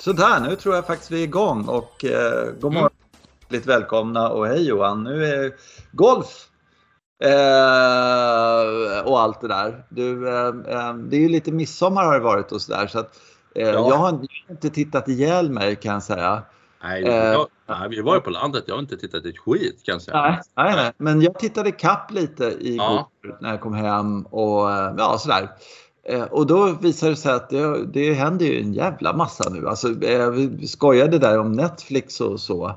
Sådär, nu tror jag faktiskt vi är igång och eh, god morgon. Mm. välkomna och hej Johan. Nu är golf eh, och allt det där. Du, eh, eh det är ju lite midsommar har det varit och sådär så att eh, ja. jag har inte tittat ihjäl mig kan jag säga. Nej, eh, jag, nej, vi var ju på landet. Jag har inte tittat ett skit kan jag säga. Nej, nej, nej. men jag tittade kapp lite igår ja. när jag kom hem och ja sådär. Eh, och då visade det sig att det, det händer ju en jävla massa nu. Alltså, eh, vi skojade där om Netflix och så.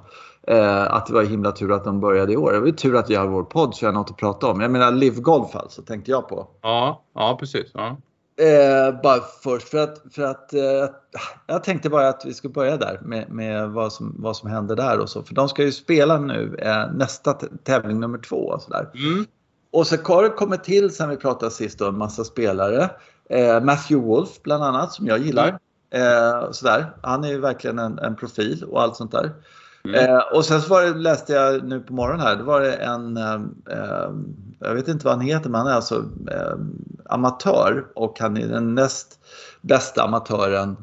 Eh, att det var himla tur att de började i år. Det var tur att vi har vår podd så jag har något att prata om. Jag menar Live Golf alltså, tänkte jag på. Ja, ja precis. Ja. Eh, bara först för att, för att eh, jag tänkte bara att vi ska börja där med, med vad, som, vad som händer där och så. För de ska ju spela nu eh, nästa tävling nummer två och sådär. Mm. Och så har det kommit till sen vi pratade sist då, en massa spelare. Eh, Matthew Wolf bland annat som jag gillar. Eh, sådär. Han är ju verkligen en, en profil och allt sånt där. Mm. Eh, och sen så var det, läste jag nu på morgonen här, det var det en, eh, eh, jag vet inte vad han heter, men han är alltså eh, amatör och han är den näst bästa amatören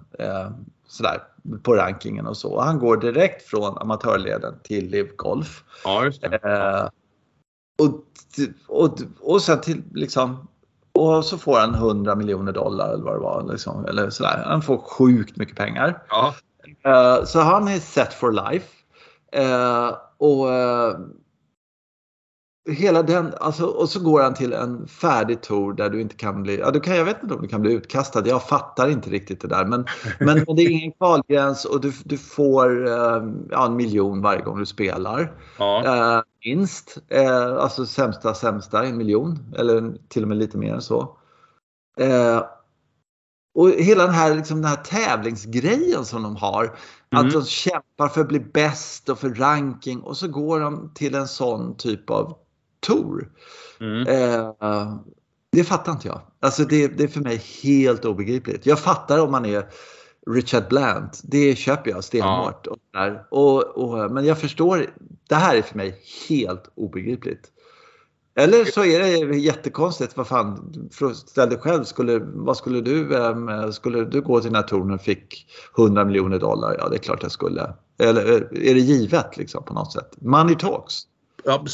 sådär, på rankingen och så. Han går direkt från amatörleden till Liv Golf. Ja, och, och, och sen till liksom och så får han 100 miljoner dollar eller vad det var. Liksom, eller sådär. Han får sjukt mycket pengar. Ja. Uh, så han är set for life. Uh, och uh, hela den, alltså, och så går han till en färdig tour där du inte kan bli, ja du kan, jag vet inte om du kan bli utkastad, jag fattar inte riktigt det där. Men, men, det är ingen kvalgräns och du, du får ja, en miljon varje gång du spelar. Ja minst. Eh, alltså sämsta sämsta, en miljon. Eller till och med lite mer än så. Eh, och hela den här, liksom, den här tävlingsgrejen som de har. Mm. Att de kämpar för att bli bäst och för ranking och så går de till en sån typ av tour. Mm. Eh, det fattar inte jag. Alltså det, det, är för mig helt obegripligt. Jag fattar om man är Richard Blant, det köper jag stenhårt. Ja. Och, och, men jag förstår, det här är för mig helt obegripligt. Eller så är det jättekonstigt. Vad fan, ställ dig själv. Skulle, vad skulle du, um, skulle du gå till den här touren och fick 100 miljoner dollar? Ja, det är klart jag skulle. Eller är det givet liksom på något sätt? Money talks. Ja,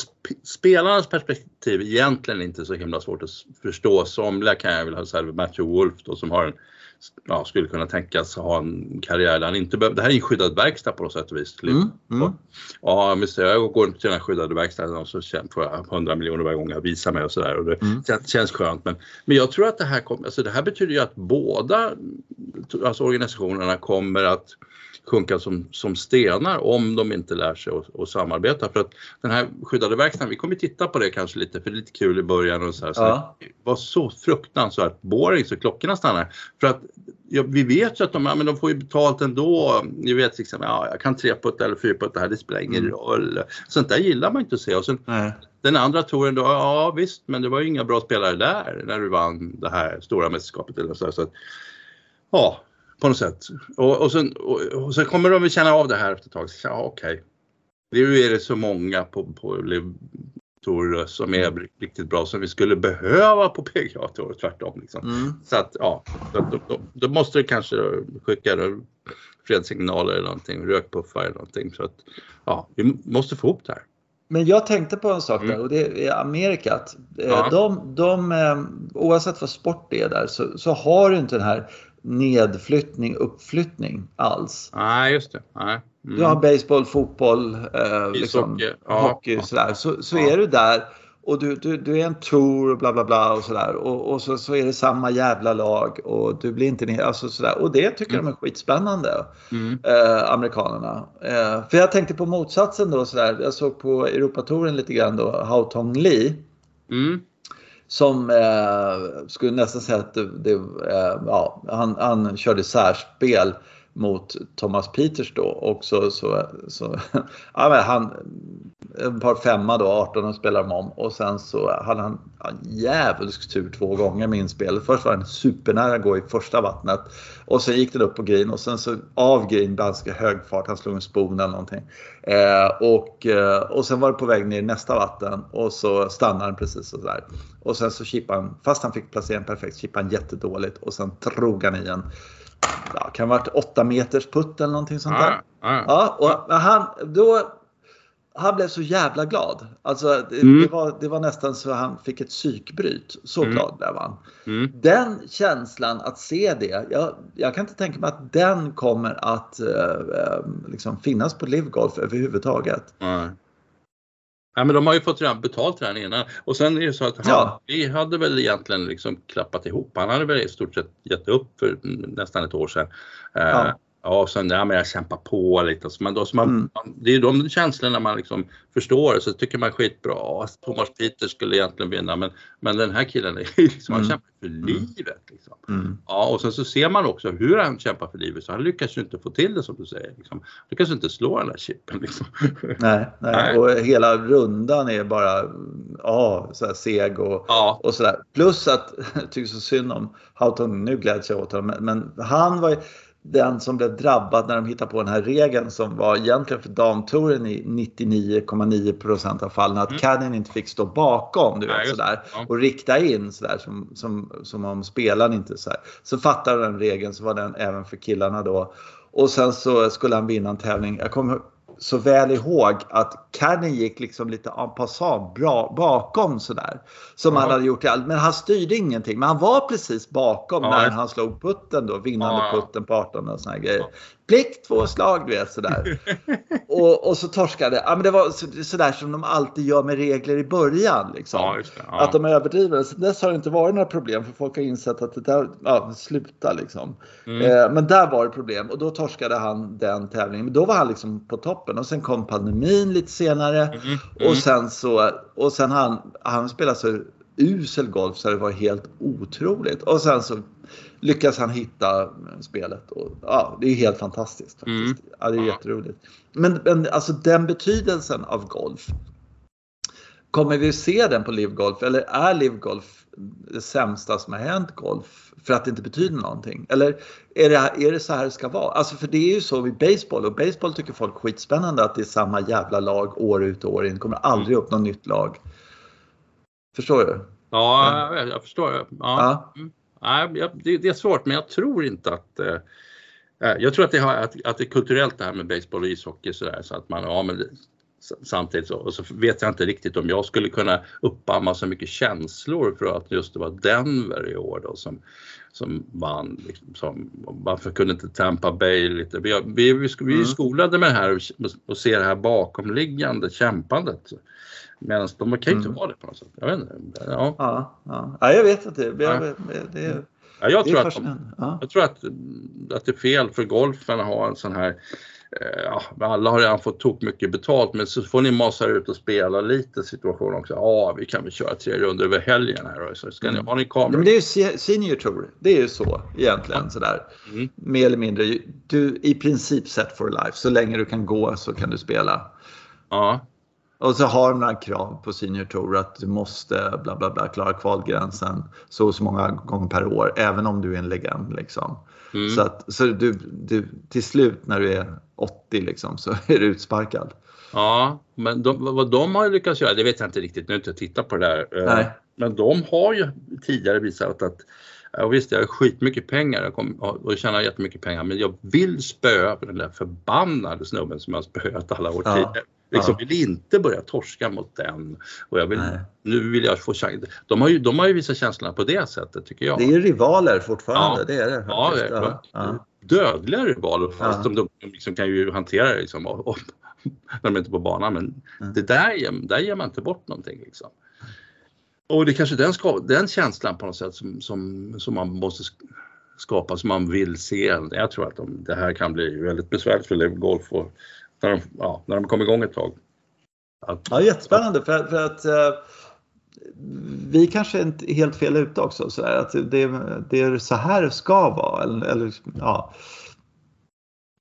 spelarnas perspektiv är egentligen inte så himla svårt att förstå. Somliga kan jag vilja säga, Matthew Wolf då, som har en ja, skulle kunna tänkas ha en karriär där han inte behöver, det här är en skyddad verkstad på något sätt och vis. Mm, mm. Ja, jag går till den här skyddade verkstaden och så får jag 100 miljoner varje gång jag visar mig och sådär och det mm. känns skönt. Men, men jag tror att det här, kom, alltså det här betyder ju att båda alltså organisationerna kommer att sjunka som, som stenar om de inte lär sig att, att samarbeta. För att den här skyddade verkstaden, vi kommer titta på det kanske lite för det är lite kul i början och så här. Så ja. Det var så fruktansvärt boring så klockorna stannar. För att ja, vi vet ju att de, ja, men de får ju betalt ändå. Ni vet liksom, ja, jag kan treputta eller fyrputta här, det spelar ingen mm. roll. Sånt där gillar man inte att se. Och sen, Den andra touren då, ja visst, men det var ju inga bra spelare där när du vann det här stora mästerskapet. Eller så, så att, ja, på något sätt. Och, och, sen, och, och sen kommer de att känna av det här efter ett tag. Ja, okej. Okay. Nu är det så många på, på Tour som är mm. riktigt bra som vi skulle behöva på PGA Tour tvärtom. Liksom. Mm. Så att ja, då, då, då, måste det kanske skicka fredssignaler eller någonting, rökpuffar eller någonting. Så att ja, vi måste få ihop det här. Men jag tänkte på en sak där mm. och det är Amerikat. Eh, ja. De, de, eh, oavsett vad sport det är där så, så har du inte den här nedflyttning, uppflyttning alls. Nej, just det. Nej. Mm. Du har baseball, fotboll, eh, liksom, ja, hockey sådär. Så, så ja. är du där och du, du, du är en tour och bla bla bla och sådär. Och, och så, så är det samma jävla lag och du blir inte ner, alltså sådär. Och det tycker mm. de är skitspännande, mm. eh, amerikanerna. Eh, för jag tänkte på motsatsen då sådär. Jag såg på Europatouren lite grann då, Hao Tong Li. Mm som eh, skulle nästan säga att det, det eh, ja, han, han körde särspel mot Thomas Peters då. Och så, så, så ja, men han en par femma då, 18 spelar de om. Och sen så hade han ja, djävulsk tur två gånger med inspelet. Först var han supernära att gå i första vattnet. Och sen gick den upp på green. Och sen så av green ganska hög fart, han slog en spon eller någonting. Eh, och, eh, och sen var det på väg ner i nästa vatten. Och så stannade den precis sådär. Och sen så chippade han, fast han fick placeringen perfekt, chippade han jättedåligt. Och sen drog han i en ja, kan varit 8 meters putt eller någonting sånt där. Ja, och han, då, han blev så jävla glad. Alltså, det, Mm. det, var, det var nästan så han fick ett psykbryt. Så Mm. glad blev han. Mm. Den känslan att se det. Jag, jag kan inte tänka mig att den kommer att eh, eh, liksom finnas på Livgolf överhuvudtaget. Nej. Ja, men de har ju fått redan betalt redan innan. Och sen är det så att han, Ja. vi hade väl egentligen liksom klappat ihop. Han hade väl i stort sett gett upp för nästan ett år sedan. Eh, Ja. Ja. och sen ja, men jag kämpar på lite. Så man, då, så man, Mm. det är de känslorna man liksom förstår. Så tycker man skitbra. att Thomas Peter skulle egentligen vinna men, men den här killen är liksom, han Mm. kämpar för livet. Liksom. Mm. Ja, och sen så ser man också hur han kämpar för livet så han lyckas ju inte få till det som du säger. Liksom. Han lyckas inte slå den där chippen. Liksom. Nej, nej. Nej. och hela rundan är bara ja, så här seg och, Ja, och sådär. Plus att, jag tycker så synd om Houghton, nu gläds jag åt honom, men, men han var ju den som blev drabbad när de hittade på den här regeln som var egentligen för damtouren i 99,9% av fallen att Mm. cadden inte fick stå bakom du vet, sådär, Ja. och rikta in sådär som, som, som om spelaren inte så här. Så fattade den regeln så var den även för killarna då. Och sen så skulle han vinna en tävling. Jag kommer så väl ihåg att cadden gick liksom lite en passant bra bakom sådär. Som Ja. han hade gjort i allt. Men han styrde ingenting. Men han var precis bakom Ja, när han slog putten då. Vinnande putten på 18 och här grejer. Ja. Blick, två slag, du vet sådär. och, och så torskade. Ja, men det var så- sådär som de alltid gör med regler i början. Liksom. ja det. Ja. Att de överdriver. Sen dess har det inte varit några problem för folk har insett att det där, ja, sluta liksom. Mm. Eh, men där var det problem och då torskade han den tävlingen. Men då var han liksom på toppen och sen kom pandemin lite senare. Mm. Mm. Och sen så, och sen han, han spelade så usel golf så det var helt otroligt. Och sen så lyckas han hitta spelet. Och, ja, det är helt fantastiskt. Faktiskt. Mm. Ja, det är jätteroligt. Men, men alltså den betydelsen av golf. Kommer vi se den på LIV-golf eller är LIV-golf det sämsta som har hänt golf för att det inte betyder någonting? Eller är det, är det så här det ska vara? Alltså för det är ju så vid baseball och baseball tycker folk skitspännande att det är samma jävla lag år ut och år in. Det kommer aldrig upp något nytt lag. Förstår du? Ja, jag, jag förstår. Ja. Ja. Nej, det, det är svårt, men jag tror inte att eh, eh, jag tror att det, har, att, att det är kulturellt det här med baseball och ishockey sådär så att man, ja men samtidigt så, och så vet jag inte riktigt om jag skulle kunna uppamma så mycket känslor för att just det var Denver i år då som, som vann. Liksom, som, varför kunde inte Tampa Bay lite, vi, vi, vi, vi är Mm. skolade med det här och, och ser det här bakomliggande kämpandet. Medan de kan ju inte Mm. vara det på något sätt. Jag vet inte. Ja. Ja, ja. ja jag vet inte. Ja. det, det, Ja, jag, det tror att. Ja. jag tror att, att det är fel för golfen att ha en sån här eh, Ja, alla har redan fått tok mycket betalt men så får ni masa ut och spela lite situation också. Ja, vi kan väl köra tre runder över helgen här så ska ni, Mm. har ni kameror? men det är ju se- senior tour. Det är ju så egentligen sådär. Mm. Mer eller mindre. Du i princip set for life. Så länge du kan gå så kan du spela. Ja, Och så har de några krav på Senior Tour att du måste bla bla bla klara kvalgränsen så och så många gånger per år även om du är en legend. Liksom. mm. Så, att, så du, du, till slut när du är 80 liksom, så är du utsparkad. ja men de, vad de har lyckats göra, det vet jag inte riktigt, nu har jag inte tittat på det där. Eh, Nej. Men de har ju tidigare visat att Ja, visst, jag har skitmycket pengar jag kom, och tjänar jättemycket pengar men jag vill spöa den där förbannade snubben som jag har spöat alla år Ja, tidigare. Liksom ja. vill inte börja torska mot den. Och jag vill, Nej. nu vill jag få chans. De har, ju, de har ju visat känslorna på det sättet tycker jag. Det är rivaler fortfarande, Ja. det är det. ja, det är ja. Dödliga rivaler fast de, de liksom kan ju hantera det liksom, och, och, när de är inte på banan. Men Mm. det där, där ger man inte bort någonting. Liksom. Och det är kanske den, ska, den känslan på något sätt som, som, som man måste sk- skapa, som man vill se. Jag tror att de, det här kan bli väldigt besvärligt för Liv Golf och när de, ja, när de kommer igång ett tag. Att, Ja, jättespännande för, för att eh, vi kanske är inte helt fel ute också. Så att det, det är så här det ska vara. Eller, eller, ja.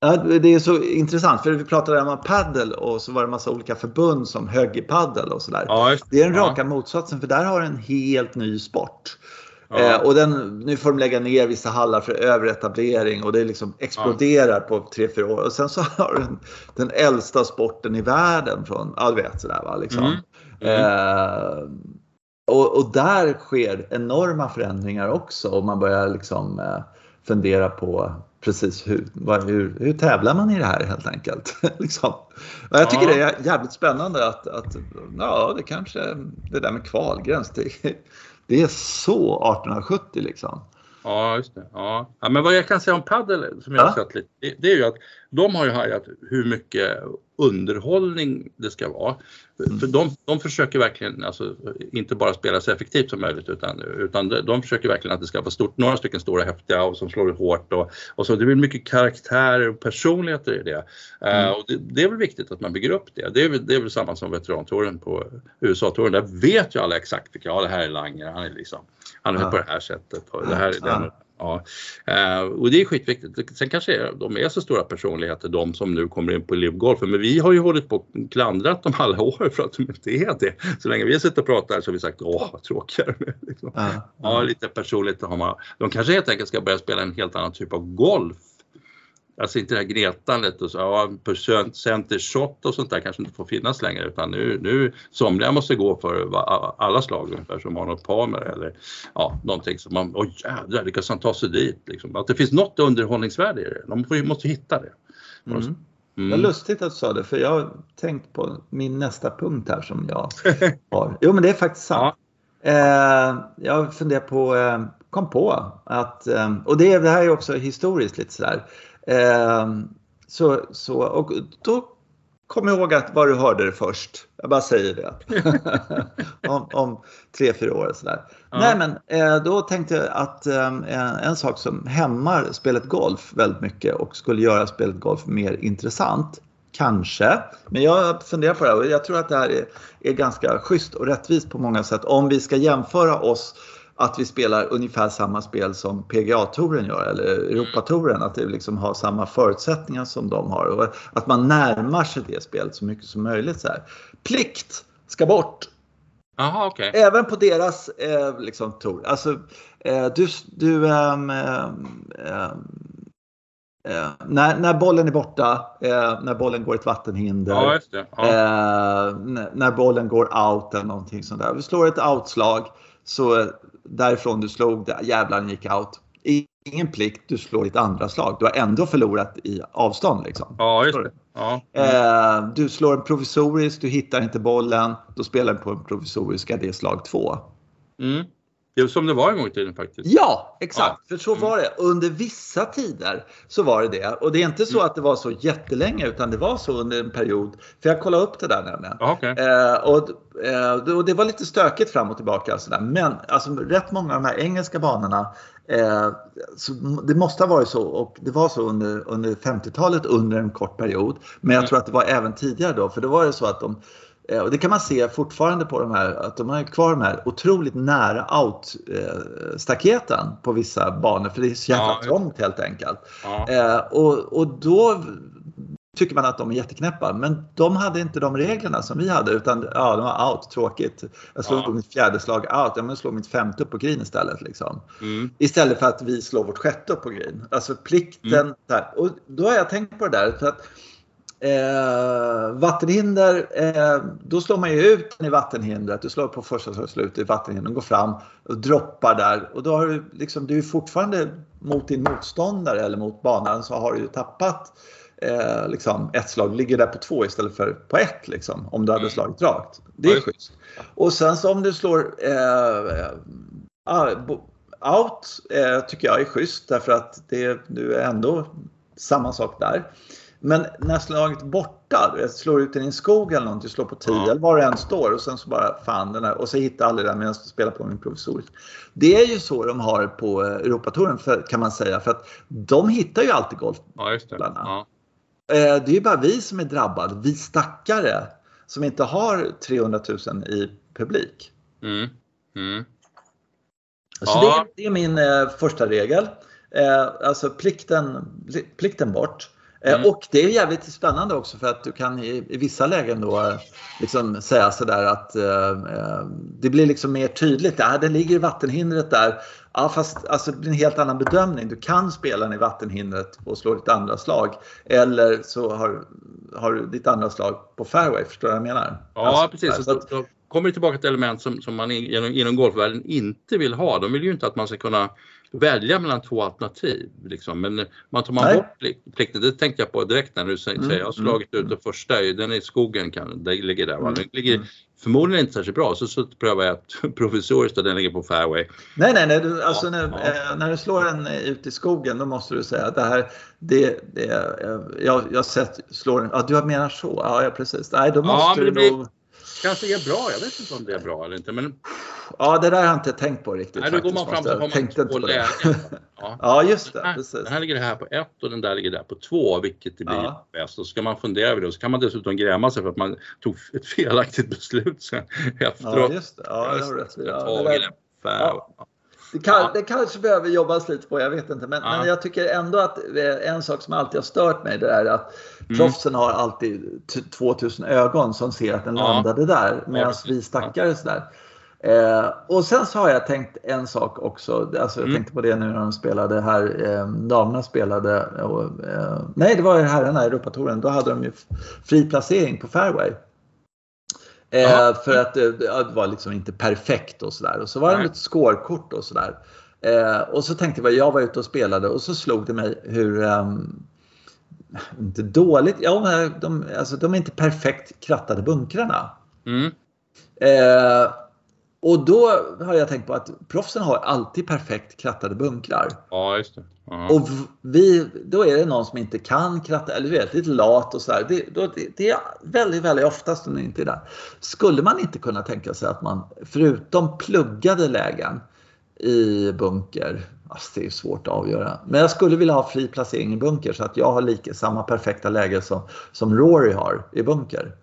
Ja, det är så intressant för vi pratade om paddel och så var det massa olika förbund som högerpaddel och sådär. ja, Det är den raka motsatsen för där har du en helt ny sport. Ja, Eh, och den, nu får de lägga ner vissa hallar för överetablering och det liksom exploderar på 3-4 år. Och sen så har den, den äldsta sporten i världen från, ja du vet sådär va liksom. Mm. Mm. Eh, och, och där sker enorma förändringar också och man börjar liksom eh, fundera på precis hur, hur, hur tävlar man i det här helt enkelt. liksom. Jag tycker ja. det är jävligt spännande att, att ja, det kanske, det där med kvalgräns, det, det är så 1870 liksom. Ja, just det. Ja. ja. men vad jag kan säga om padel som jag har sett lite, det, det, är ju att de har ju hajat hur mycket underhållning det ska vara. Mm. För de, de försöker verkligen, alltså, inte bara spela så effektivt som möjligt utan, utan de, de försöker verkligen att det ska vara stort, några stycken stora häftiga och som slår hårt och, och så det blir mycket karaktärer och personligheter i det. Eh, mm. Uh, och det, det, är väl viktigt att man bygger upp det. Det är, väl, det är väl samma som veterantouren på USA-touren. Där vet ju alla exakt vilka, ja det här är Langer, han är liksom, han är ja. på det här sättet och det här är den. Ja, eh, och det är skitviktigt. Sen kanske de är så stora personligheter de som nu kommer in på livgolfen. Men vi har ju hållit på och klandrat dem alla år för att de inte är det. Så länge vi har suttit och pratat så har vi sagt åh vad tråkigare. Liksom. Ja, ja, lite personligt har man. De kanske helt enkelt ska börja spela en helt annan typ av golf Alltså inte det här gnetandet och så, ja, center shot och sånt där kanske inte får finnas längre utan nu, nu somliga måste gå för alla slag ungefär som Arnold Palmer eller ja, någonting som man, oj jädrar lyckas han ta sig dit liksom. Att det finns något underhållningsvärde i det, de måste hitta det. Mm. Mm. Vad lustigt att du sa det för jag har tänkt på min nästa punkt här som jag har. Jo men det är faktiskt sant. Ja. Eh, jag funderar på, eh, kom på att, eh, och det, det här är också historiskt lite sådär. Eh, så, så, och då kom ihåg att var du hörde det först. Jag bara säger det. om, om tre, fyra år. Sådär. Ja. Nej, men eh, då tänkte jag att eh, en sak som hämmar spelet golf väldigt mycket och skulle göra spelet golf mer intressant. Kanske, men jag funderar på det här och jag tror att det här är, är ganska schysst och rättvist på många sätt. Om vi ska jämföra oss att vi spelar ungefär samma spel som PGA-touren gör eller Europatouren. Att det liksom har samma förutsättningar som de har och att man närmar sig det spelet så mycket som möjligt. Så här. Plikt ska bort. Aha, okay. Även på deras eh, liksom, tour. Alltså, eh, du, du ähm, äh, när, när bollen är borta, äh, när bollen går ett vattenhinder, ja, ja. när bollen går out eller någonting sånt där. Vi slår ett outslag så därifrån du slog, jävlar gick out. Ingen plikt, du slår ditt andra slag. Du har ändå förlorat i avstånd. Liksom. Ja, just det. Ja. Mm. du slår en provisorisk, du hittar inte bollen. Då spelar du på en provisoriska, det är slag två. Mm. Det är som det var en gång i tiden faktiskt. Ja, exakt. Ja. För så mm. var det. Under vissa tider så var det det. Och det är inte så mm. att det var så jättelänge utan det var så under en period. För jag kollade upp det där nämligen. Okay. Eh, och, eh, och det var lite stökigt fram och tillbaka. Och så där. Men alltså, rätt många av de här engelska banorna eh, så det måste ha varit så och det var så under, under 50-talet under en kort period. Men jag mm. tror att det var även tidigare då för då var det så att de och det kan man se fortfarande på de här, att de har kvar de här otroligt nära out-staketen på vissa banor för det är så jävla ja, trångt helt enkelt. Ja. Eh, och, och då tycker man att de är jätteknäppa. Men de hade inte de reglerna som vi hade utan ja, de var out, tråkigt. Jag slog ja. mitt fjärde slag out, ja, men slår mitt femte upp på green istället. Liksom. Mm. Istället för att vi slår vårt sjätte upp på green. Alltså plikten. Mm. Där. Och då har jag tänkt på det där. För att Eh, vattenhinder, eh, då slår man ju ut den i vattenhindret. Du slår på första slutet i vattenhindret, går fram och droppar där. Och då har du liksom, du är fortfarande mot din motståndare eller mot banan så har du ju tappat eh, liksom ett slag, ligger där på två istället för på ett liksom, om du hade mm. slagit rakt. Det är schysst. Och sen så om du slår eh, ah, out eh, tycker jag är schysst därför att det, du är ändå samma sak där. Men när slaget borta, jag slår ut den i en skog eller någonting, slår på 10 ja. eller var det än står och sen så bara fan den här och så hittar jag aldrig den medan jag spelar på min provisorisk. Det är ju så de har på eh, Europatouren kan man säga för att de hittar ju alltid golfspelarna. Ja, ja. Eh, det är ju bara vi som är drabbade, vi stackare som inte har 300 000 i publik. Mm. Mm. Så ja. det, är, det, är min eh, första regel. Eh, alltså plikten, plikten bort. Eh, mm. Och det är jävligt spännande också för att du kan i, i vissa lägen då eh, liksom säga sådär att eh, eh, det blir liksom mer tydligt. Ja, det ligger vattenhindret där. Ja, fast alltså, det blir en helt annan bedömning. Du kan spela den i vattenhindret och slå ditt andra slag. Eller så har, har du ditt andra slag på fairway. Förstår du vad jag menar? Ja, alltså, precis. Så att, då kommer det tillbaka till element som, som man inom, inom golfvärlden inte vill ha. De vill ju inte att man ska kunna välja mellan två alternativ. Liksom. Men man tar man Nej. bort plik- plikten, det tänkte jag på direkt när du säger Mm, jag har slagit ut den första, den är i skogen, kan, den ligger där. Va? Den ligger Mm. förmodligen inte särskilt bra, så, så prövar jag att provisoriskt att den ligger på fairway. Nej, nej, nej. Du, alltså, Ja, när, ja. eh, när du slår den eh, ut i skogen då måste du säga att det här, det, det eh, jag, jag sett slår den, ja du menar så, ja, ja precis. Nej, då Ja, måste men du det blir- nog, Kanske är bra, jag vet inte om det är bra eller inte. Men ja det där har jag inte tänkt på riktigt nej, då går man fram så har man två lägen. Ja. Ja, just det, Den här, precis. den här ligger här på ett och den där ligger där på två, vilket det blir Ja. bäst. Och så ska man fundera över det och så kan man dessutom gräma sig för att man tog ett felaktigt beslut sen Ja, efteråt. just det. Ja, det har du rätt. Ja, det kan, Ja. det kanske behöver jobbas lite på, jag vet inte. Men, Ja. men jag tycker ändå att eh, en sak som alltid har stört mig det är att Mm. proffsen har alltid t- 2000 ögon som ser att den Ja. landade där medan vi stackare sådär. Eh, och sen så har jag tänkt en sak också. Alltså jag Mm. tänkte på det nu när de spelade här. Eh, damerna spelade. Och, eh, nej, det var herrarna i Europatouren. Då hade de ju fri placering på fairway. Eh, för att det, det var liksom inte perfekt och sådär. Och så var det lite scorekort och sådär. Eh, och så tänkte jag, jag var ute och spelade och så slog det mig hur ehm, inte dåligt, ja de, alltså, de är inte perfekt krattade bunkrarna. Mm. Eh, och då har jag tänkt på att proffsen har alltid perfekt krattade bunkrar. Ja, just det. Ja. Och vi, då är det någon som inte kan kratta, eller du vet, lite lat och sådär. Det, då, det, det är väldigt, väldigt oftast som det inte är där. Skulle man inte kunna tänka sig att man, förutom pluggade lägen i bunker, alltså det är svårt att avgöra, men jag skulle vilja ha fri placering i bunker så att jag har lika, samma perfekta läge som, som Rory har i bunker.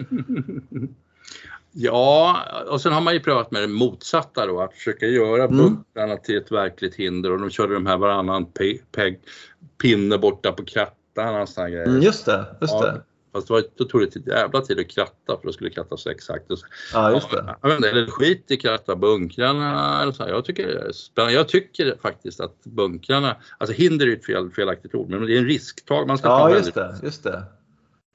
Ja, och sen har man ju prövat med det motsatta då, att försöka göra Mm. bunkrarna till ett verkligt hinder och de körde de här varannan pe- peg, pinne borta på krattan och såna grejer. Mm, just det, just Ja, det. Fast det var, då tog det ett jävla tid att kratta för då skulle kratta så exakt. Och så, Ja, just det. Vet inte, eller skit i kratta bunkrarna eller så. här. Jag tycker det är spännande. Jag tycker faktiskt att bunkrarna, alltså hinder är ett fel, felaktigt ord, men det är en risktag man ska ta. Ja, väldigt- just det, just det.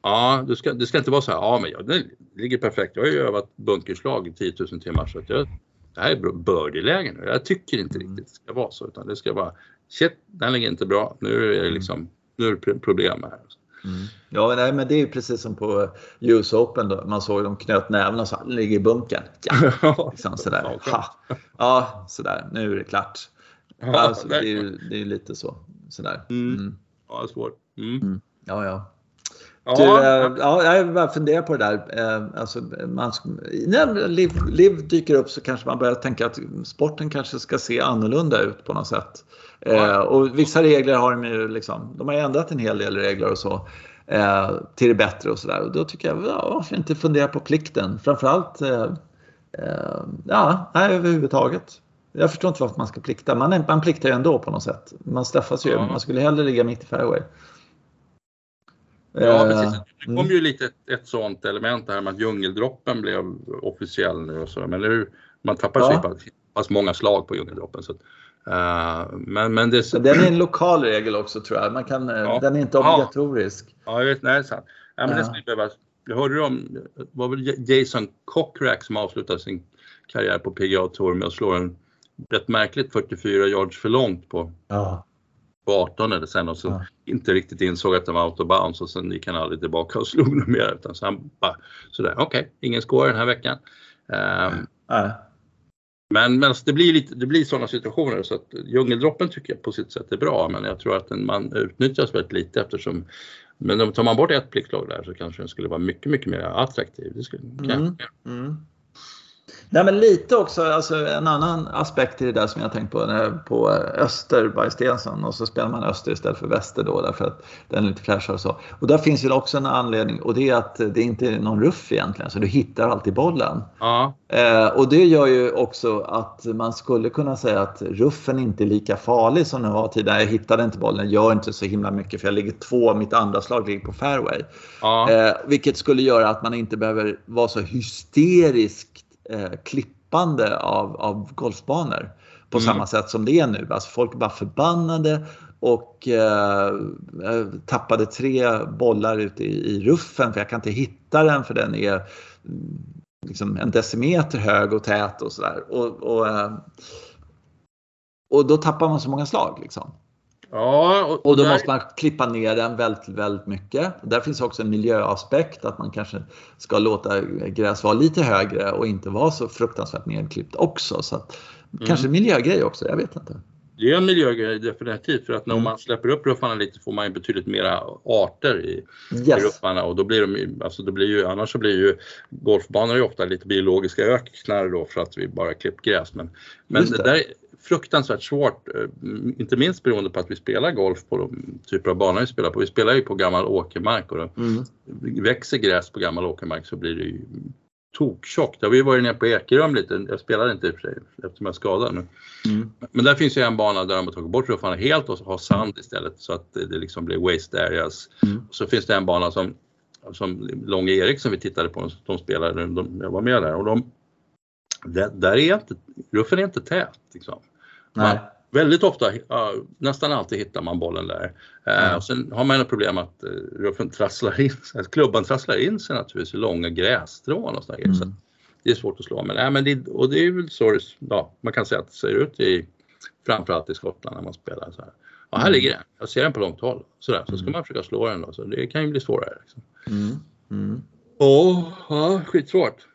Ja, du ska, det ska inte vara så här, ja men jag, det ligger perfekt. Jag har ju övat bunkerslag i 10 000 timmar så att jag, det här är birdie-lägen nu. Jag tycker inte riktigt det ska vara så utan det ska vara, shit, den ligger inte bra. Nu är det liksom, nu är det problem här. Ja, nej, men det är ju precis som på US Open då. Man såg de knöt näven och sa ligger i bunkern. Ja, liksom sådär. Ha. Ja, sådär. Nu är det klart. Alltså, det är ju det är lite så. Sådär. Mm. Mm. Ja, svårt. Mm. Ja, ja. Ja, Du, eh, ja, jag bara funderar på det där. Eh, Alltså, man, när liv, liv dyker upp så kanske man börjar tänka att sporten kanske ska se annorlunda ut på något sätt. Eh, Ja. och vissa regler har de ju liksom, de har ändrat en hel del regler och så. Till det bättre och sådär. Och då tycker jag, ja, varför inte fundera på plikten? Framförallt, ja, nej, överhuvudtaget. Jag förstår inte varför man ska plikta. Man, man pliktar ju ändå på något sätt. Man straffas ju. Ja. Man skulle hellre ligga mitt i fairway. Ja, Eh, precis. Det kom mm. ju lite ett, ett sånt element här med att djungeldroppen blev officiell nu och så. Men nu, man tappar sig Ja. på pass många slag på djungeldroppen. Så, eh, men, men det, Så den är en lokal regel också tror jag. Man kan, eh, Ja. Den är inte obligatorisk. Ja, jag vet, nej, det är sant. Ja, men Ja. det skulle behövas. Jag hörde om, det var väl Jason Cockrack som avslutade sin karriär på PGA Tour med att slå en rätt märkligt 44 yards för långt på, Ja. På 18 eller sen och så Ja. inte riktigt insåg att det var out of bounds och sen gick han aldrig tillbaka och slog något mer utan så han bara sådär, okej, ingen score den här veckan. Ehm, Nej. men, men alltså, det blir lite, det blir sådana situationer så att djungeldroppen tycker jag på sitt sätt är bra men jag tror att den, man utnyttjas väldigt lite eftersom men om tar man bort ett pliktlag där så kanske den skulle vara mycket, mycket mer attraktiv. Det skulle, Mm. Nej, men lite också, alltså en annan aspekt i det där som jag tänkt på, när, på Öster by Stensson och så spelar man Öster istället för Väster då därför att den är lite fräschare och så. Och där finns ju också en anledning och det är att det inte är någon ruff egentligen så du hittar alltid bollen. Ja, Eh, och det gör ju också att man skulle kunna säga att ruffen inte är lika farlig som den var tidigare. Jag hittade inte bollen, gör inte så himla mycket för jag ligger två, mitt andra slag ligger på fairway. ja, Eh, vilket skulle göra att man inte behöver vara så hysteriskt eh, klippande av, av golfbanor. På Mm. samma sätt som det är nu. Alltså folk är bara förbannade och eh, eh, tappade tre bollar ute i, i ruffen för jag kan inte hitta den för den är mm, liksom en decimeter hög och tät och sådär. Och, och, eh, och då tappar man så många slag. Liksom. Ja, och, Och då där- måste man klippa ner den väldigt, väldigt mycket. Där finns också en miljöaspekt att man kanske ska låta gräs vara lite högre och inte vara så fruktansvärt nedklippt också. Så att, Mm. Kanske en miljögrej också, jag vet inte. Det är en miljögrej definitivt för att när Mm. man släpper upp ruffarna lite får man ju betydligt mera arter i, i Yes. ruffarna och då blir de alltså det blir ju, annars så blir ju golfbanor ju ofta lite biologiska öknar då för att vi bara klippt gräs. Men, men det. det. där är fruktansvärt svårt, eh, inte minst beroende på att vi spelar golf på de typer av banor vi spelar på. Vi spelar ju på gammal åkermark och då Mm. växer gräs på gammal åkermark så blir det ju tokktjockt. Jag har ju varit nere på Ekeröm lite, jag spelade inte i och för sig eftersom jag är skadad nu. Mm. Men där finns ju en bana där de har tagit bort ruffarna helt och har sand istället så att det det liksom blir waste areas. Mm. Så finns det en bana som, som Långe Erik som vi tittade på, de spelade, de, jag var med där och de, där, där är inte, ruffen är inte tät. Liksom. Nej. Man, väldigt ofta, ja, nästan alltid hittar man bollen där. Eh, Mm. och sen har man ett problem att eh, ruffen trasslar in sig, att klubban trasslar in sig naturligtvis i långa grässtrån och sådär. Så Mm. att det är svårt att slå. Men, nej, men det, och det är väl så det, ja, man kan säga att det ser ut i framförallt i Skottland när man spelar så här. Ja, här Mm. ligger den. Jag ser den på långt håll. Sådär, så ska Mm. man försöka slå den då. Så det kan ju bli svårare. Liksom. Mm. Mm. Åh, ja, skitsvårt.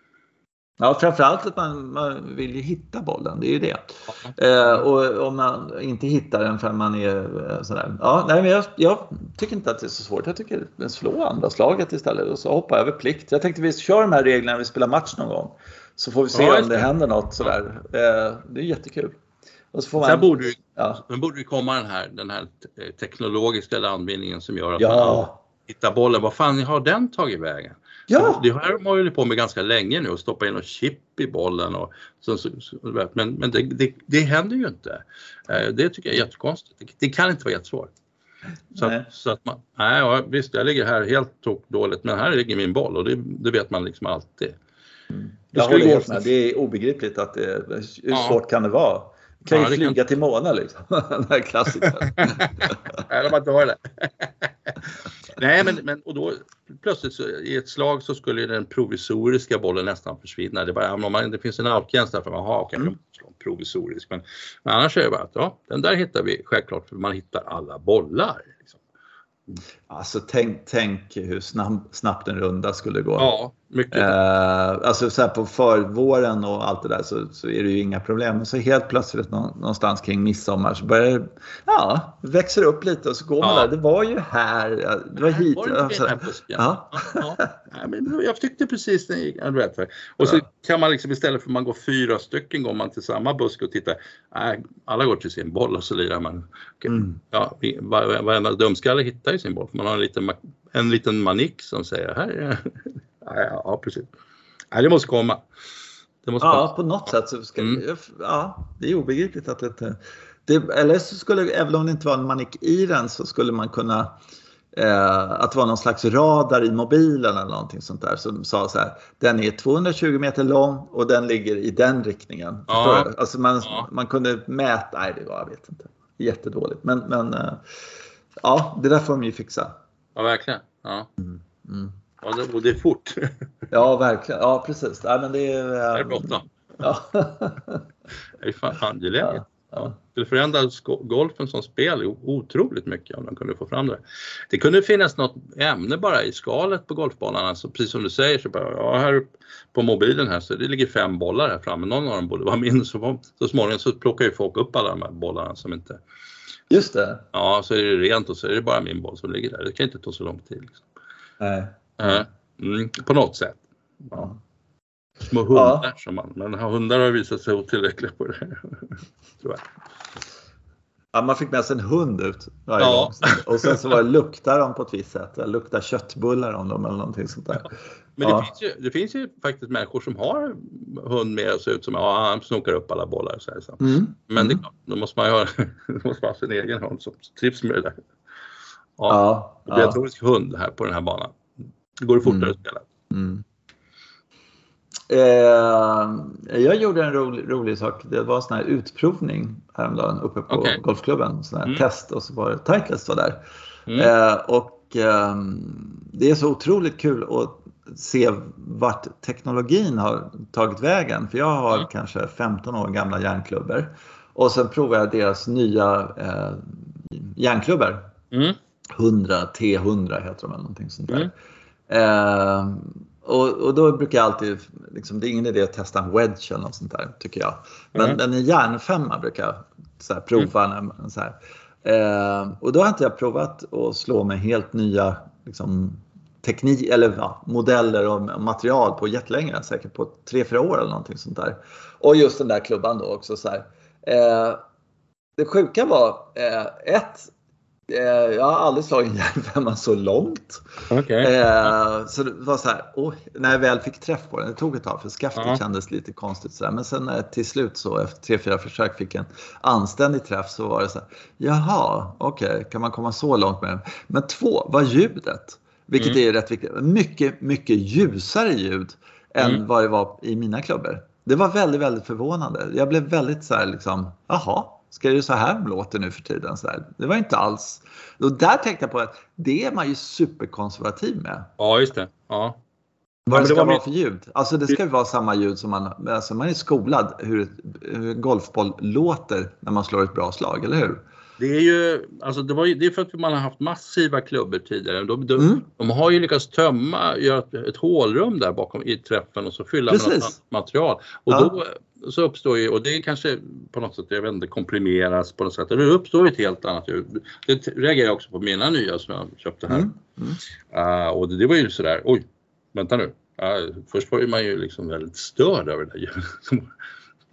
Ja, framförallt att man, man vill ju hitta bollen, det är ju det. Eh, och om man inte hittar den förrän man är eh, sådär. Ja, nej, men jag, jag tycker inte att det är så svårt. Jag tycker slå andra slaget istället och så hoppa över plikt. Jag tänkte vi kör de här reglerna när vi spelar match någon gång. Så får vi se Ja, om det händer något sådär. Eh, det är jättekul. Och så får man, Sen borde ju ja. Borde det komma den här, den här te- teknologiska landvinningen som gör att man Ja. hittar bollen. Vad fan har den tagit vägen? Ja. Det här har man hållit på med ganska länge nu och stoppa in något chip i bollen. Och så, så, så, men men det, det, det händer ju inte. Eh, Det tycker jag är jättekonstigt. Det, det kan inte vara jättesvårt. Så, Nej. att, så att man, nej ja, visst jag ligger här helt dåligt men här ligger min boll och det, det vet man liksom alltid. Det Jag håller helt med. Det är obegripligt att det, hur Ja. svårt kan det vara? Kan Ja, ju flyga kan- till månen liksom. Den här klassikern. Nej, de har inte varit det. Nej, men, men och då plötsligt så, i ett slag så skulle den provisoriska bollen nästan försvinna. Det, bara, om man, det finns en outgräns där för man har Mm. mm. provisorisk. Men, men annars är det bara att ja, den där hittar vi självklart för man hittar alla bollar. Liksom. Alltså tänk, tänk hur snabb, snabbt en runda skulle gå. Ja, mycket. Eh, alltså så här på förvåren och allt det där så, så är det ju inga problem. Men så helt plötsligt nå- någonstans kring midsommar så börjar det, ja, växer upp lite och så går man Ja. där. Det var ju här, det var hit. Var det inte alltså, den här busken? ja. Ja, ja. Nej, men jag tyckte precis det. Vet, och så kan man liksom istället för att man går fyra stycken går man till samma buske och tittar. Nej, alla går till sin boll och så lirar man. Mm. Ja, varenda dumskalle hittar ju sin boll. Man har en liten, en liten manik som säger här är ja, ja, precis. Nej, det måste komma. Det måste Ja, komma. på något sätt så ska Mm. ja, det är obegripligt att det inte... Det, eller så skulle, även om det inte var en manik i den, så skulle man kunna eh, att det var någon slags radar i mobilen eller någonting sånt där som sa så här. Den är 220 meter lång och den ligger i den riktningen. Ja. Alltså man, Ja. man kunde mäta, nej det var, jag vet inte. Jättedåligt. Men, men eh, ja, det där får de ju fixa. Ja, verkligen. Ja. Mm. Ja, det, och det är fort. Ja, verkligen. Ja, precis. Ja, men det är... Det är eh, bråttom. Ja. Det är fan angeläget. Ja, ja. Det skulle förändra golfen som spel otroligt mycket om de kunde få fram det. Det kunde finnas något ämne bara i skalet på golfbanan, alltså precis som du säger, så bara, ja, här på mobilen här så det ligger fem bollar här framme, någon av dem borde vara min. Så, så småningom så plockar ju folk upp alla de här bollarna som inte, Just det. ja så är det rent och så är det bara min boll som ligger där. Det kan inte ta så lång tid. Liksom. Nej. Eh, Mm, på något sätt. Ja. Små hundar som man, men hundar har visat sig otillräckliga på det. Tror jag. Ja, man fick med sig en hund ut varje Ja. gång. Och sen så var det, luktar de på ett visst sätt. Luktar köttbullar om dem eller någonting sånt där. Men Ja. det, finns ju, det finns ju faktiskt människor som har hund med och ser ut som ja, han snokar upp alla bollar. Så här, så. Mm. Men det klart, då måste man ju ha, måste man ha sin egen hund som trivs med det där. Ja, Ja, ja. obligatorisk hund här på den här banan. Det går fortare Mm. att spela. Mm. Eh, jag gjorde en rolig, rolig sak. Det var en sån här utprovning häromdagen uppe på Okej. golfklubben. Sån här Mm. test och så var det Titleist var där. Mm. Eh, och ehm, det är så otroligt kul att se vart teknologin har tagit vägen. För jag har Mm. kanske 15 år gamla järnklubbor. Och sen provade jag deras nya eh, järnklubbor. Mm. 100, T100 heter de eller någonting sånt där. Mm. Eh, och, och då brukar jag alltid, liksom, det är ingen idé att testa en wedge eller något sånt där tycker jag. Men, Mm. en järnfemma brukar jag så här, prova. Man- så. Eh, och då har inte jag provat att slå med helt nya liksom, teknik eller ja, modeller och material på jättelänge, säkert på 3-4 år eller någonting sånt där. Och just den där klubban då också så här. Eh, det sjuka var eh, ett, eh, jag har aldrig slagit en järnfemma så långt. Okej. Eh, så det var så här, oj, när jag väl fick träff på den, det tog ett tag för skaftet Ja. kändes lite konstigt sådär. Men sen jag till slut så efter tre, fyra försök fick en anständig träff så var det så här, jaha, okej, kan man komma så långt med den? Men två var ljudet, vilket Mm. är rätt viktigt. Mycket, mycket ljusare ljud än Mm. vad det var i mina klubbor. Det var väldigt, väldigt förvånande. Jag blev väldigt så här liksom, jaha, ska det så här låter nu för tiden? Så här. Det var inte alls. Och där tänkte jag på att det är man ju superkonservativ med. Ja, just det. Ja. Vad det ska var vara för ljud. Alltså det ska ju vara samma ljud som man, alltså man är skolad hur, hur en golfboll låter när man slår ett bra slag, eller hur? Det är ju alltså det, var ju, det är för att man har haft massiva klubbor tidigare. De, de, Mm. de har ju lyckats tömma, göra ett, ett hålrum där bakom i träffen och så fylla med Precis. något annat material. Och Ja. då så uppstår ju, och det är kanske på något sätt, jag vet inte, komprimeras på något sätt. Och det uppstår ett helt annat ljud. Det reagerar jag också på mina nya som jag köpte här. Mm. Mm. Uh, och det, det var ju sådär, oj, vänta nu. Uh, först var ju man ju liksom väldigt störd över det där ljudet.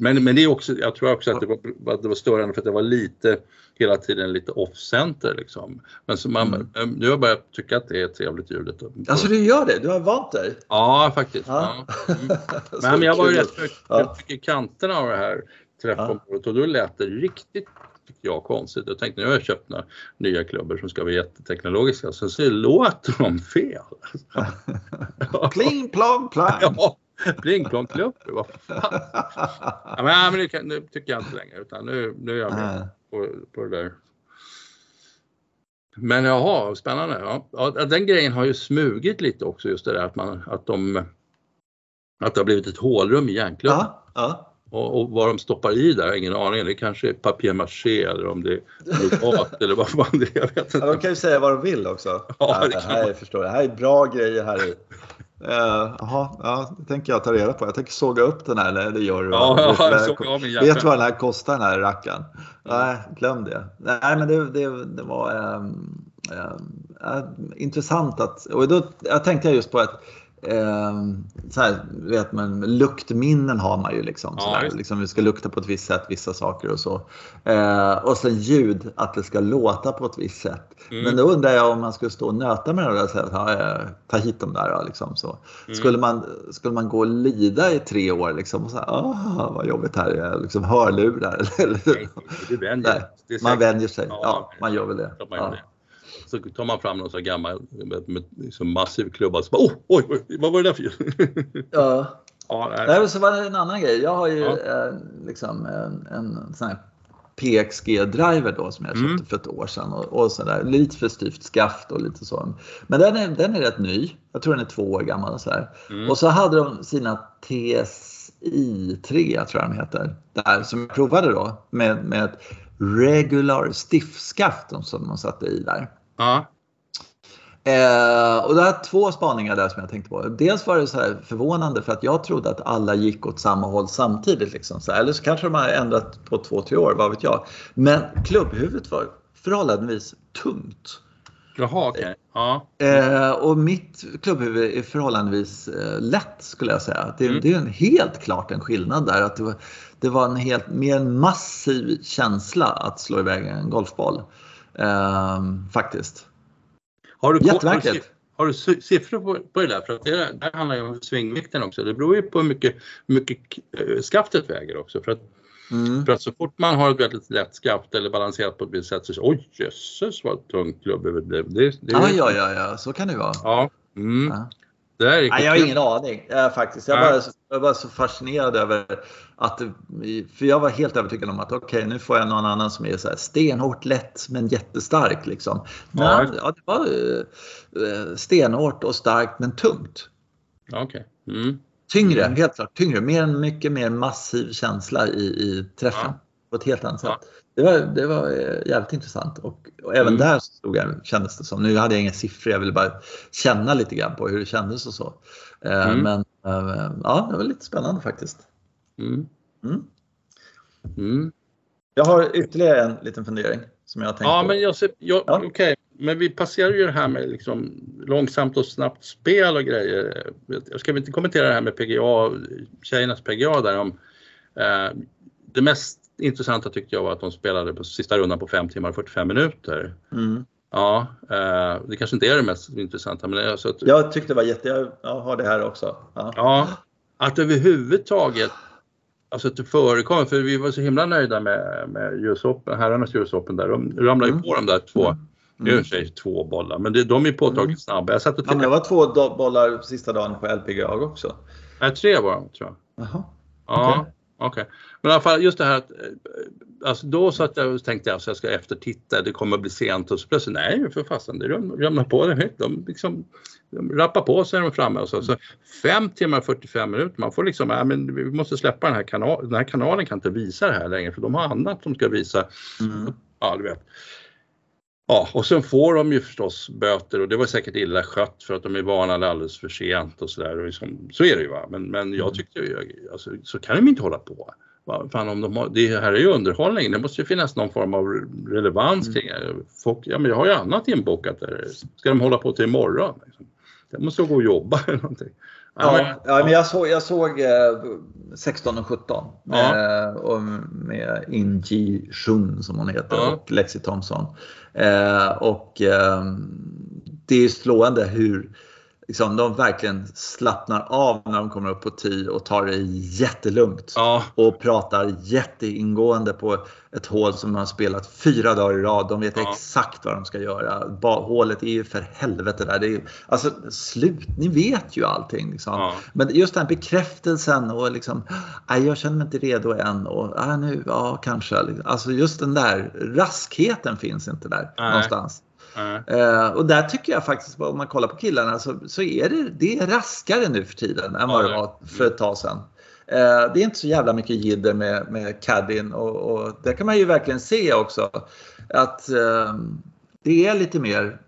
Men, men det är också, jag tror också att det var, att det var störande för att det var lite, hela tiden lite off-center liksom. Men så man, Mm. eh, nu har jag börjat tycka att det är trevligt ljudet. Alltså du gör det? Du har vant dig? Ja, faktiskt. Ja. Ja. Mm. Så Men jag var ju rätt för, Ja. mycket i kanterna av det här träffområdet och då lät det riktigt tyckte jag konstigt. Jag tänkte nu har jag köpt några nya klubbor som ska vara jätteteknologiska. Sen så låter de fel. Pling plong plang! Ja, pling plong klubbor, vad fan. Ja, men, men nu, nu tycker jag inte längre utan nu, nu är jag med. På, på det där. Men jaha, spännande. Ja. Ja, den grejen har ju smugit lite också just det där att, man, att, de, att det har blivit ett hålrum i järnklubben. Ja, ja. Och, och vad de stoppar i där, ingen aning. Det kanske är papier-maché eller om det är glutat eller vad fan det är. Jag vet Ja, de inte. kan ju säga vad de vill också. Ja, det här är, förstår jag. det här är bra grejer här i. Uh, Jaha, ja, det tänker jag ta reda på. Jag tänker såga upp den här. Eller det gör du. Ja, ja, Vet du vad den här kostar den här rackaren? Nej, glöm det. Nej, men det, det, det var ehm, ehm, äh, intressant att... Och då jag tänkte jag just på att ehm, så här, vet man, luktminnen har man ju liksom. Ja, så där. just det. liksom vi ska lukta på ett visst sätt, vissa saker och så. Eh, och sen ljud, att det ska låta på ett visst sätt. Mm. Men då undrar jag om man skulle stå och nöta med det där och säga ja, eh, ta hit dem där. Liksom, så. Mm. Skulle, man, skulle man gå och lida i tre år liksom, och säga ah, vad jobbigt här är, liksom hörlurar. Eller, Nej, det vänjer det är man vänjer sig. Ja, man gör väl det. Ja. Så tar man fram någon sån här gammal med, med liksom massiv klubba och så bara, oh, oj, oj, vad var det där för? Ja. ja, nej. Nej, så var det en annan grej. Jag har ju Ja. eh, liksom en, en sån här PXG-driver då som jag köpte Mm. för ett år sedan. Och, och så där, lite för styvt skaft och lite så. Men den är, den är rätt ny. Jag tror den är två år gammal. Och så, här. Mm. och så hade de sina TSI3, tror jag de heter, där som jag provade då med, med ett regular stiffskaft som de satte i där. Ja, Eh, och det är två spaningar där som jag tänkte på. Dels var det så här förvånande för att jag trodde att alla gick åt samma håll samtidigt. Liksom. Så eller så kanske de har ändrat på två, tre år, vad vet jag. Men klubbhuvudet var förhållandevis tungt. jaha, okej. Ja. Eh, och mitt klubbhuvud är förhållandevis eh, lätt skulle jag säga. Det, Mm. det är en, helt klart en skillnad där. Att det, var, det var en helt, mer en massiv känsla att slå iväg en golfboll. Eh, faktiskt. Har du, Jättemärkligt. Har du, siffror på, på det där? För det där, där handlar ju om svingvikten också. Det beror ju på hur mycket, mycket eh, skaftet väger också. För att, Mm. för att så fort man har ett väldigt lätt skaft eller balanserat på ett visst sätt så oj jösses vad tungt klubbhuvud blev. Det, det, Ja, ja, ja, ja, så kan det vara. ja. Mm. Ja. Det där är Nej, jag har ingen aning eh, faktiskt. Jag, bara, jag var så fascinerad över att, för jag var helt övertygad om att okej, nu får jag någon annan som är så här stenhårt lätt men jättestark liksom. Ja. Nej, ja, det var eh, stenhårt och starkt men tungt. Okej. Mm. Tyngre, Mm. helt klart tyngre. Mer, mycket mer massiv känsla i, i träffen. på ett helt annat sätt. Det var, det var jävligt intressant och, och även mm. där stod jag, kändes det som, nu hade jag inga siffror, jag ville bara känna lite grann på hur det kändes och så. Mm. Men ja, det var lite spännande faktiskt. Mm. mm. Mm. Jag har ytterligare en liten fundering som jag har tänkt ja, på. Men jag ser, jag, ja. okay. men vi passerar ju det här med liksom långsamt och snabbt spel och grejer. Jag ska inte kommentera det här med PGA, tjejernas PGA där om eh, det mest intressanta tyckte jag var att de spelade på sista rundan på 5 timmar och 45 minuter. Mm. Ja, eh, det kanske inte är det mest intressanta. Men alltså att, jag tyckte det var jätte, jag har det här också. Ja, ja att överhuvudtaget Alltså att det förekommer, för vi var så himla nöjda med, med US Open, herrarnas US Open där. De ramlade ju mm. på de där två, mm. nu är det två bollar, men det, de är påtagligt mm. snabba. Jag satt och tittade. Ja, det var två bollar sista dagen på LPGA också. Nej, tre var de tror jag. Jaha. Ja, okej. Okay. Men i alla fall just det här att, eh, alltså då så att jag tänkte att jag ska eftertitta, det kommer att bli sent och så plötsligt, nej för fasen, det ramlar på det. De liksom de rappar på är de framme och så. så fem timmar 45 minuter, man får liksom, ja, men vi måste släppa den här kanalen, den här kanalen kan inte visa det här längre för de har annat som ska visa. Mm. Ja, du vet. Ja, och sen får de ju förstås böter och det var säkert illa skött för att de är varnade alldeles för sent och sådär. Liksom, så är det ju va. Men, men jag mm. tyckte ju, alltså, så kan de inte hålla på. Fan, om de har, det här är ju underhållning, det måste ju finnas någon form av relevans mm. kring det. Folk, ja, men jag har ju annat inbokat där. Ska de hålla på till imorgon? Liksom? Jag måste gå och jobba eller någonting. Ja, men, ja, men jag såg, jag såg eh, 16 och 17 ja. eh, och med Inji Shun som hon heter ja. och Lexi Thompson. Eh, och eh, det är slående hur liksom, de verkligen slappnar av när de kommer upp på tee och tar det jättelugnt. Ja. Och pratar jätteingående på ett hål som de har spelat fyra dagar i rad. De vet ja. exakt vad de ska göra. Hålet är ju för helvete där. Det är, alltså slut, ni vet ju allting. Liksom. Ja. Men just den bekräftelsen och liksom, jag känner mig inte redo än och nej, nu, ja kanske. Alltså just den där raskheten finns inte där nej. någonstans. Uh, och där tycker jag faktiskt, om man kollar på killarna, så, så är det, det är raskare nu för tiden än vad det var för ett tag sedan. Uh, det är inte så jävla mycket jidder med, med caddien och, och det kan man ju verkligen se också. Att uh, det är lite mer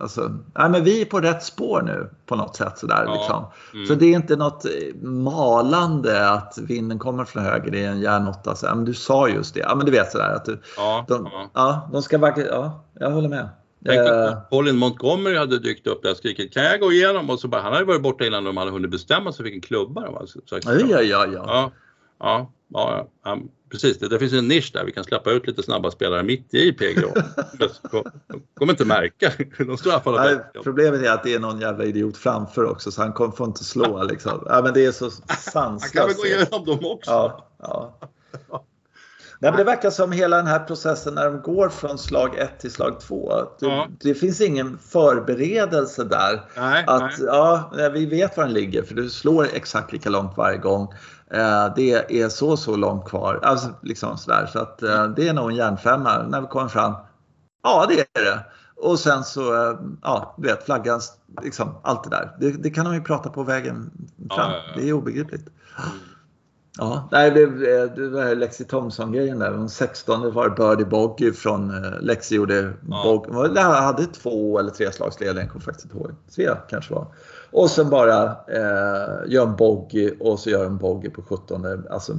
Alltså, nej, men vi är på rätt spår nu på något sätt. Sådär, ja. liksom. mm. Så det är inte något eh, malande att vinden kommer från höger i en järnåtta. Så, men du sa just det. Ja, men du vet sådär att du, ja, de, ja. ja, de ska verkligen, ja, jag håller med. Tänk uh, Colin Montgomery hade dykt upp där och skrikit kan jag gå igenom? Och så bara, han hade varit borta innan de hade hunnit bestämma sig vilken klubba de var. Ja, ja, ja. ja. ja, ja, ja precis. Det, det finns en nisch där. Vi kan släppa ut lite snabba spelare mitt i PGA. de kommer inte märka. De står alla Nej, Problemet är att det är någon jävla idiot framför också så han kommer, får inte slå. Liksom. Ja, men det är så sanslöst. Han kan väl gå igenom dem också? Ja, ja. Nej, men det verkar som hela den här processen när de går från slag 1 till slag 2. Det, ja. det, finns ingen förberedelse där. Nej, att nej. Ja, vi vet var den ligger för du slår exakt lika långt varje gång. Eh, det är så, så långt kvar. Alltså, liksom sådär. Så att, eh, det är nog en järnfemma när vi kommer fram. Ja, det är det. Och sen så, eh, ja, du vet flaggan, liksom allt det där. Det, det kan de ju prata på vägen fram. Ja, ja, ja. Det är obegripligt. Ja, nej, det, det var Lexi Thompson-grejen där. Den 16 det var Birdie Boggy från Lexi gjorde ja. Bog, hade två eller tre slagsledare, jag kommer faktiskt ihåg. Tre kanske var. Och sen bara eh, gör en bogey och så gör en bogey på 17. Alltså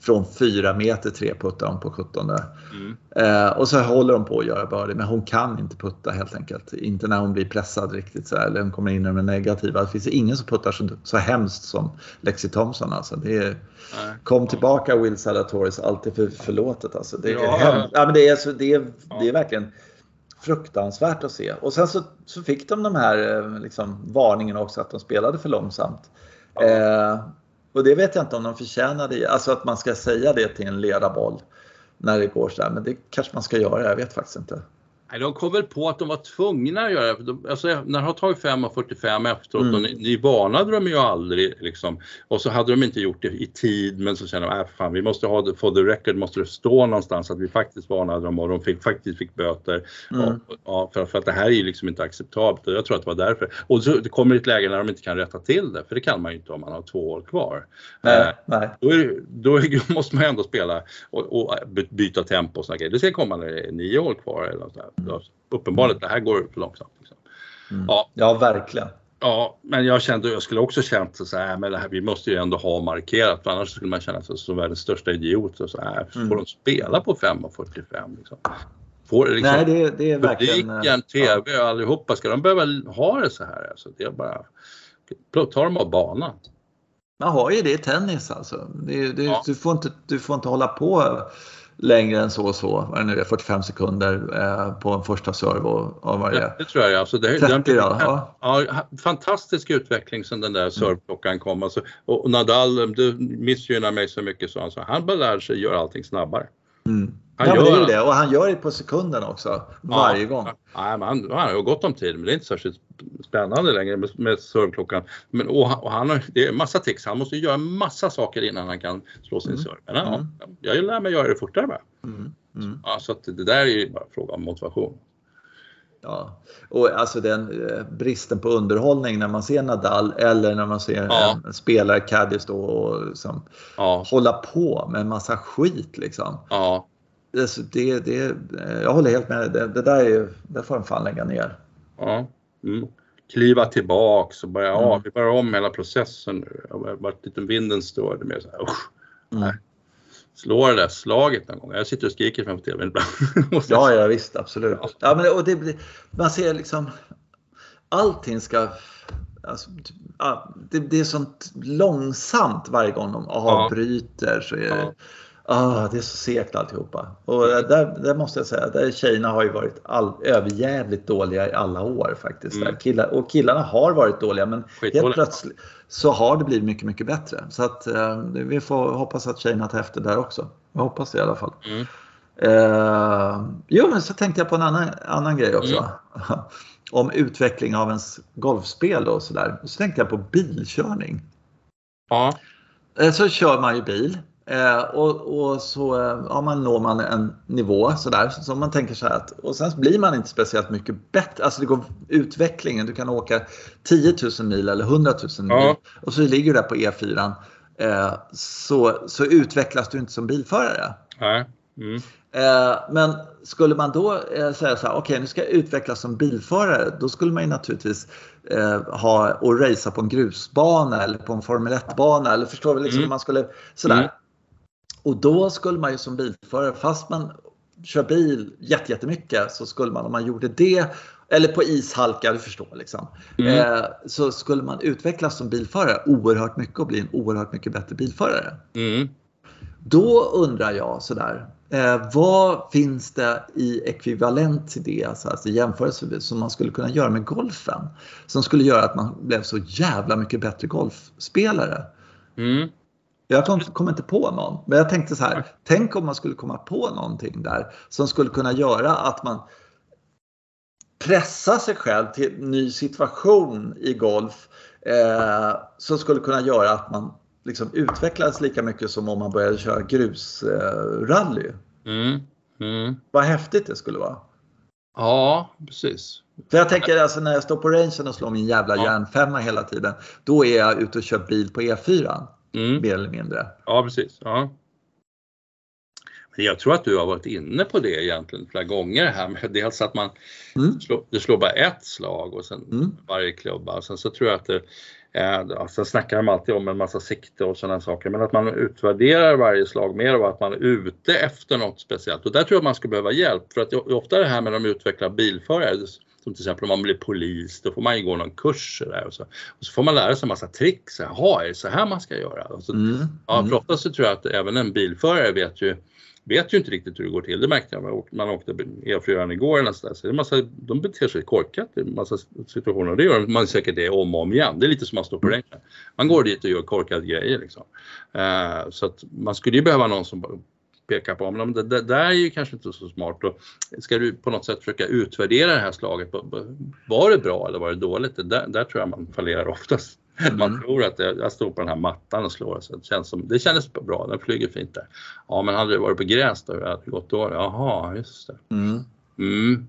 från 4 meter tre puttar hon på 17. Mm. Eh, och så håller hon på att göra birdie men hon kan inte putta helt enkelt. Inte när hon blir pressad riktigt så här, eller hon kommer in med negativa. Det finns ingen som puttar så, så hemskt som Lexi Thompson. Alltså. Det är, kom tillbaka Will Salatoris, alltid för, förlåtet. Alltså. Det, är ja. ja, men det, är, så, det, är, det är verkligen fruktansvärt att se. Och sen så, så fick de de här eh, liksom, varningen också att de spelade för långsamt. Ja. Eh, och det vet jag inte om de förtjänade, alltså att man ska säga det till en ledarboll när det går så här. Men det kanske man ska göra, jag vet faktiskt inte. Nej, de kom väl på att de var tvungna att göra det. Alltså, när de har tagit 5.45 efteråt, mm. och ni, varnade dem ju aldrig liksom. Och så hade de inte gjort det i tid men så kände de, äh, fan vi måste ha det, for the record måste det stå någonstans att vi faktiskt varnade dem och de fick, faktiskt fick böter. Mm. Och, och, för, för, att det här är ju liksom inte acceptabelt och jag tror att det var därför. Och så det kommer ett läge när de inte kan rätta till det, för det kan man ju inte om man har två år kvar. Nej, eh, nej. Då, är, då är, måste man ändå spela och, och byta tempo och sådana grejer. Det ska komma när det är nio år kvar eller något Mm. Uppenbarligen, det här går för långsamt. Liksom. Mm. Ja. ja, verkligen. Ja, men jag kände, jag skulle också känt så här, men det här, vi måste ju ändå ha markerat för annars skulle man känna sig som världens största idiot. Och så här, mm. Får de spela på 5.45 liksom? Får liksom, Nej, det, det är verkligen... Publiken, TV ja. allihopa, ska de behöva ha det så här? Alltså, det är bara, ta dem av banan. Man har ju det i tennis alltså. Det, det, ja. du, får inte, du får inte hålla på längre än så och så, vad det nu är, 45 sekunder eh, på en första och, och varje. Det, det tror jag. Alltså det, 30 den, ja. ja. Fantastisk utveckling sen den där serveklockan kom. Alltså, och, Nadal, du missgynnar mig så mycket så han sa, han bara lär sig göra allting snabbare. Mm. Han ja, gör det, det och han gör det på sekunden också, varje ja, gång. Ja, han, han har gått om tid, men det är inte särskilt spännande längre med, med serveklockan. Men, och, och han har, det är massa tics, han måste göra massa saker innan han kan slå sin mm. serve. Men, ja, mm. Jag lär mig göra det fortare bara. Mm. Mm. Ja, så att det där är ju bara fråga om motivation. Ja, och alltså den eh, bristen på underhållning när man ser Nadal eller när man ser ja. en spelare, Caddy stå och liksom ja. hålla på med en massa skit liksom. Ja. Det, det, det, jag håller helt med det, det där är, det får de fan lägga ner. Ja. Mm. Kliva tillbaks och börja, mm. ja, vi börjar om hela processen nu. Jag har varit lite vinden störde mer så här, usch. Mm. Slå det där slaget någon gång. Jag sitter och skriker framför TVn ibland. ja, ja visst, absolut. Ja, men, och det, man ser liksom, allting ska Alltså, det, det, är sånt långsamt varje gång de avbryter. Ja. Så är det, Ah, det är så segt alltihopa. Och där, där måste jag säga, där tjejerna har ju varit all, överjävligt dåliga i alla år faktiskt. Mm. Killar, och killarna har varit dåliga men helt plötsligt så har det blivit mycket, mycket bättre. Så att eh, vi får hoppas att tjejerna tar efter där också. Jag hoppas det i alla fall. Mm. Eh, jo, men så tänkte jag på en annan, annan grej också. Mm. Om utveckling av ens golfspel och sådär. Så tänkte jag på bilkörning. Ja. Eh, så kör man ju bil Eh, och, och, så eh, ja, man når man en nivå sådär. Så man tänker så här att, och sen blir man inte speciellt mycket bättre. Alltså det går utvecklingen. Du kan åka 10 000 mil eller 100 000 mil ja. och så ligger du där på E4. Eh, så, så utvecklas du inte som bilförare. Nej. Mm. Eh, men skulle man då säga så här, okej okay, nu ska jag utvecklas som bilförare, då skulle man ju naturligtvis ha och racea på en grusbana eller på en Formel 1-bana eller förstår vi liksom mm. man skulle sådär. Mm. Och då skulle man ju som bilförare, fast man kör bil jättemycket, så skulle man om man gjorde det, eller på ishalka, du förstår liksom, mm. eh, så skulle man utvecklas som bilförare oerhört mycket och bli en oerhört mycket bättre bilförare. Mm. Då undrar jag sådär, eh, vad finns det i ekvivalent till det, alltså, alltså jämförelse som man skulle kunna göra med golfen? Som skulle göra att man blev så jävla mycket bättre golfspelare. Mm. Jag kom, kom, inte på någon. Men jag tänkte så här, tänk om man skulle komma på någonting där som skulle kunna göra att man pressar sig själv till en ny situation i golf eh, som skulle kunna göra att man liksom utvecklades lika mycket som om man började köra grusrally. Eh, mm. Mm. Vad häftigt det skulle vara. Ja, precis. För jag tänker alltså när jag står på rangen och slår min jävla ja. järnfemma hela tiden. Då är jag ute och kör bil på E4. Mm. Mer eller mindre. Ja, precis. Ja. Men jag tror att du har varit inne på det egentligen flera gånger här med dels att man mm. slår, du slår bara ett slag och sen mm. varje klubba. Och sen så tror jag att det Alltså snackar de alltid om en massa sikte och sådana saker, men att man utvärderar varje slag mer och att man är ute efter något speciellt. Och där tror jag man skulle behöva hjälp för att ofta det här med de utvecklar bilförare, som till exempel om man blir polis, då får man ju gå någon kurs där och så, och så får man lära sig en massa tricks. Jaha, är det så här man ska göra? Och så, mm. Ja, för ofta så tror jag att även en bilförare vet ju vet ju inte riktigt hur det går till. Det märkte jag när man åkte E4 igår eller så där. Så det är massa, de beter sig korkat i massa situationer. Det gör man säkert det om och om igen. Det är lite som att stå på mm. ringen. Man går dit och gör korkade grejer liksom. Uh, så att man skulle ju behöva någon som pekar på. Men det, det där är ju kanske inte så smart. Och ska du på något sätt försöka utvärdera det här slaget, var det bra eller var det dåligt? Det där, där tror jag man fallerar oftast. Mm. Man tror att det, jag står på den här mattan och slår så det, känns som, det kändes bra, den flyger fint där. Ja men hade det varit på gräs då, hur hade det gått då? Jaha, just det. Mm. Mm.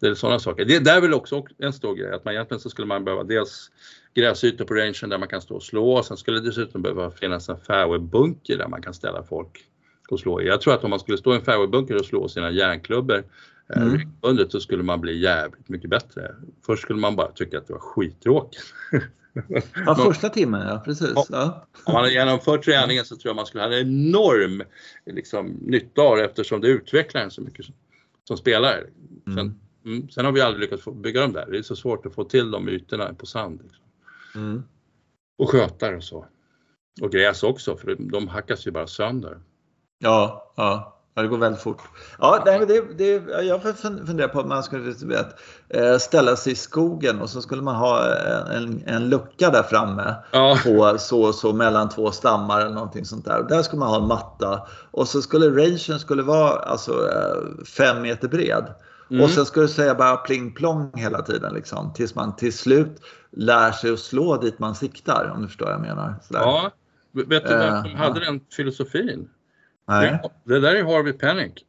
Det är sådana saker. Det där är väl också en stor grej att man egentligen så skulle man behöva dels gräsytor på rangen där man kan stå och slå. Sen skulle det dessutom behöva finnas en fairwaybunker där man kan ställa folk och slå i. Jag tror att om man skulle stå i en fairwaybunker och slå sina järnklubbor eh, mm. regelbundet så skulle man bli jävligt mycket bättre. Först skulle man bara tycka att det var skittråkigt. Ja, första timmen ja, precis. Ja. Om man hade genomfört träningen så tror jag man skulle ha en enorm liksom, nytta av det eftersom det utvecklar en så mycket som, som spelare. Sen, mm. mm sen har vi aldrig lyckats bygga dem där. Det är så svårt att få till de ytorna på sand. Liksom. Mm. Och skötar och så. Och gräs också för de hackas ju bara sönder. Ja, ja. Det går väldigt fort. Ja, nej, det, det, jag funderar på om man skulle vet, eh, ställa sig i skogen och så skulle man ha en, en lucka där framme ja. på så så mellan två stammar eller någonting sånt där. Och där skulle man ha en matta och så skulle rangen skulle vara alltså eh, fem meter bred. Mm. Och sen skulle det säga bara pling plong hela tiden liksom, tills man till slut lär sig att slå dit man siktar om du förstår vad jag menar. Sådär. Ja, vet du vem som uh, hade den filosofin? Nej. Det, där är Harvey Penick.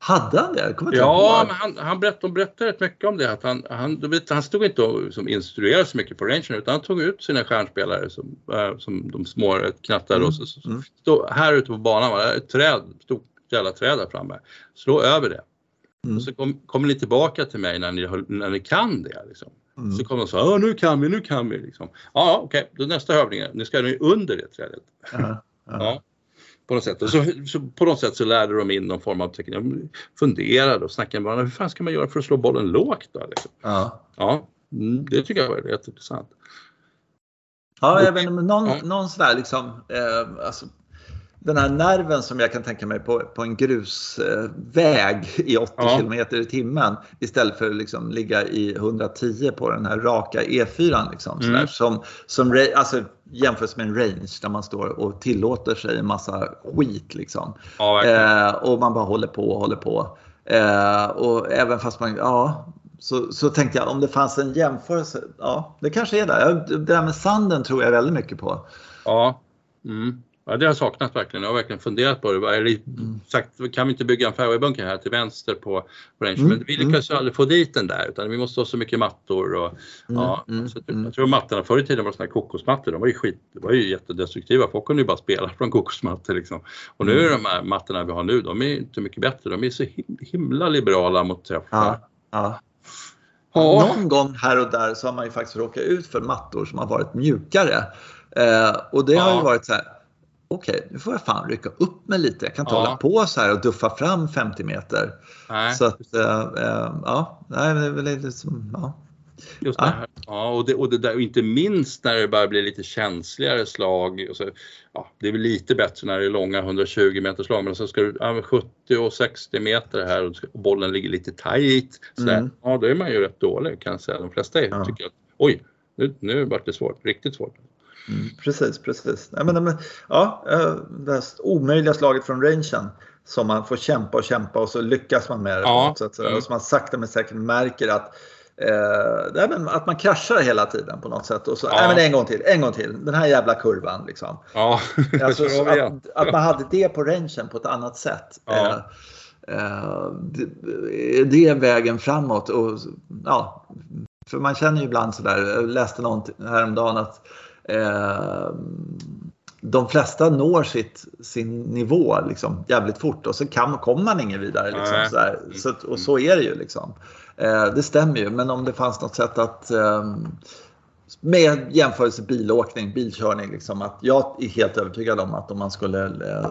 Hade han det? Kommer ja, men han, han berättade, de berättade rätt mycket om det. Att han, han, vet, han stod inte och som instruerade så mycket på rangen utan han tog ut sina stjärnspelare som, äh, som de små knattade mm. och så, så, mm. stod här ute på banan var det ett träd, stort jävla träd där framme. Slå över det. Mm. Och så kom, kommer ni tillbaka till mig när ni, när ni kan det. Liksom. Mm. Så kommer de så här, nu kan vi, nu kan vi. Liksom. Ja, okej, okay. nästa övning, nu ska ni under det trädet. Uh -huh. Ja. På något sätt. Och så, så, på något sätt så lärde de in någon form av teknik. De funderade och snackade med varandra. Hur fan ska man göra för att slå bollen lågt då? Liksom. Ja. ja, mm, det tycker jag var rätt intressant. Ja, jag vet någon, ja. någon sån där liksom, eh, alltså, den här nerven som jag kan tänka mig på, på en grusväg i 80 ja. km i timmen istället för att liksom ligga i 110 på den här raka E4. Liksom, mm. som, som alltså, jämförs med en range där man står och tillåter sig en massa skit. Liksom. Ja, eh, och man bara håller på och håller på. Eh, och även fast man, ja, så, så tänkte jag om det fanns en jämförelse, ja det kanske är där. Det där med sanden tror jag väldigt mycket på. Ja. Mm. Ja, det har jag saknat verkligen. Jag har verkligen funderat på det. Eller mm. sagt, kan vi inte bygga en fairwaybunker här till vänster på, på range? Mm. Men vi lyckas ju aldrig få dit den där utan vi måste ha så mycket mattor. Och, mm. Ja, mm. så jag tror mattorna förr i tiden var såna här kokosmattor. De var ju skit, det var ju jättedestruktiva. Folk kunde ju bara spela från kokosmattor liksom. Och nu är de här mattorna vi har nu, de är inte mycket bättre. De är så himla liberala mot träffar. Ja. Ja. Någon gång här och där så har man ju faktiskt råkat ut för mattor som har varit mjukare. Eh, och det har ju varit så här, okej, okay, nu får jag fan rycka upp mig lite. Jag kan inte ja. hålla på så här och duffa fram 50 meter. Nej. Så att, äh, ja, nej, det är väl lite som, ja. Just det. Ja, och, det, och det där, och inte minst när det börjar bli lite känsligare slag. Och så, ja, det är väl lite bättre när det är långa 120 meter slag men så ska du ja, 70 och 60 meter här och, bollen ligger lite tajt. mm. Ja, då är man ju rätt dålig kan jag säga. De flesta är, ja. tycker att oj, nu, nu vart det svårt, riktigt svårt. Mm, precis, precis. Ja, men, ja, eh, det här omöjliga slaget från rangen som man får kämpa och kämpa och så lyckas man med det. Ja. Så att, mm. så man sakta men säkert märker att eh, att man kraschar hela tiden på något sätt. Och så, ja. men en gång till, en gång till. Den här jävla kurvan. Liksom. Ja. alltså, att, att, man hade det på rangen på ett annat sätt. Ja. Eh, eh, det, det är vägen framåt. Och, ja, för man känner ju ibland sådär, jag läste något häromdagen att eh, de flesta når sitt, sin nivå liksom, jävligt fort och så kan, kommer man ingen vidare. Liksom, så, där. så och så är det ju. Liksom. Eh, det stämmer ju, men om det fanns något sätt att eh, med jämförelse bilåkning, bilkörning, liksom, att jag är helt övertygad om att om man skulle eh,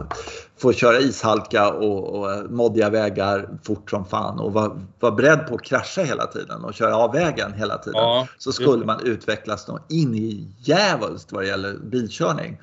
få köra ishalka och, och moddiga vägar fort som fan och vara var beredd på att krascha hela tiden och köra av vägen hela tiden ja, så skulle man utvecklas in i djävulskt vad det gäller bilkörning.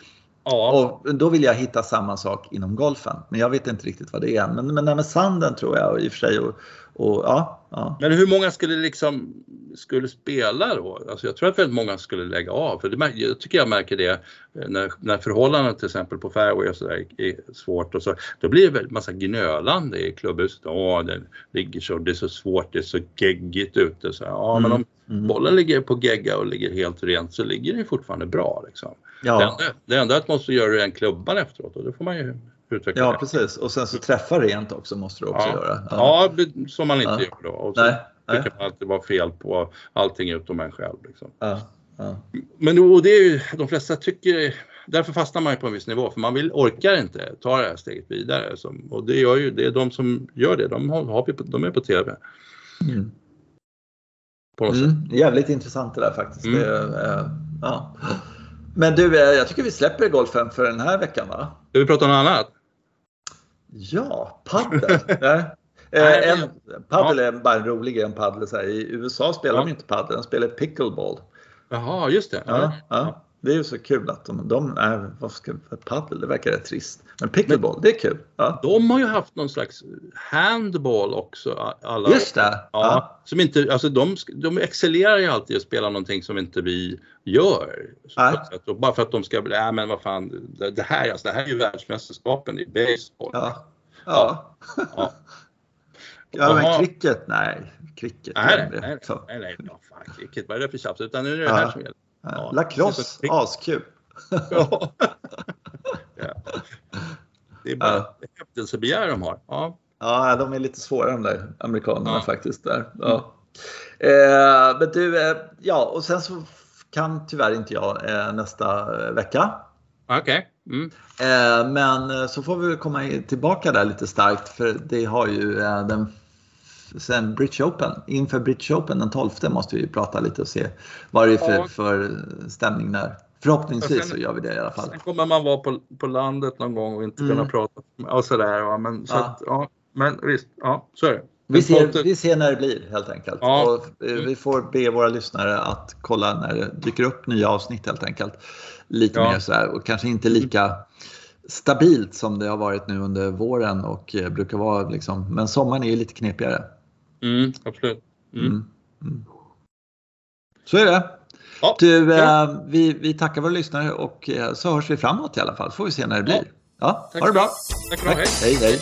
Ja. Och då vill jag hitta samma sak inom golfen. Men jag vet inte riktigt vad det är. Men, men med sanden tror jag i och för sig och, och, ja, ja. Men hur många skulle liksom skulle spela då? Alltså jag tror att väldigt många skulle lägga av. För det, jag tycker jag märker det eh, när, när förhållandena till exempel på fairway och sådär är svårt och så. Då blir det väldigt massa gnölande i klubbhuset. Åh, det ligger så, det är så svårt, det är så geggigt ute. Så, ja, mm. men om mm. bollen ligger på gegga och ligger helt rent så ligger det fortfarande bra. Liksom. Ja. Det, enda, det enda är att man måste göra en klubban efteråt och då får man ju utveckla Ja, det. precis. Och sen så träffa rent också måste du också ja. göra. Ja, ja som man inte ja. gör då. Och så Nej. tycker man att det var fel på allting utom en själv. Liksom. Ja. Ja. Men och det är ju, de flesta tycker, därför fastnar man ju på en viss nivå för man vill, orkar inte ta det här steget vidare. Som, och det gör ju, det är de som gör det, de, har, de är på TV. Mm. På mm, jävligt intressant det där faktiskt. Mm. Det, äh, ja. Men du, eh, jag tycker vi släpper golfen för den här veckan va? Ska vi prata om något annat? Ja, paddel. eh, en, paddel är bara en rolig grej om paddel. I USA spelar ja. de inte paddel, de spelar pickleball. Jaha, just det. Ja, ja. Det är ju så kul att de, de är, vad ska paddel, det verkar rätt trist. Men pickleball, Men, det är kul. Ja. De har ju haft någon slags handball också. Alla, Just det. Ja, ja. Som inte, alltså de, de excellerar ju alltid att spela någonting som inte vi gör. Och bara för att de ska bli, äh, men vad fan, det, det här, alltså, det här är ju världsmästerskapen i baseball. Ja. Ja. ja. ja. men cricket, nej. Cricket. Nej, nej, nej, nej, nej, nej, fan, cricket, vad är det för tjafs? Utan nu är det det här som gäller. Ja, Lacrosse, askul. ja. Det är bara ja. häftelsebegär de har. Ja. ja, de är lite svåra de där amerikanerna ja. faktiskt. Där. Ja. Eh, men du, eh, ja och sen så kan tyvärr inte jag eh, nästa vecka. Okej. Okay. Mm. Eh, men eh, så får vi komma tillbaka där lite starkt för det har ju eh, den sen Bridge Open. Inför Bridge Open den 12 måste vi prata lite och se vad det är för, för stämning där. Förhoppningsvis sen, så gör vi det i alla fall. Sen kommer man vara på, på landet någon gång och inte mm. kunna prata och sådär. Ja, men, så ja. Att, ja, men visst, ja så är det. Vi ser, vi ser när det blir helt enkelt. Ja. Och eh, vi får be våra lyssnare att kolla när det dyker upp nya avsnitt helt enkelt. Lite ja. mer sådär och kanske inte lika stabilt som det har varit nu under våren och eh, brukar vara liksom. Men sommaren är lite knepigare. Mm, absolut. Mm. Mm. mm. Så är det. Ja, du, ja. Eh, vi, vi tackar våra lyssnare och så hörs vi framåt i alla fall. Får vi se när det blir. Ja, ha det bra. Tack, Tack. hej. hej. hej.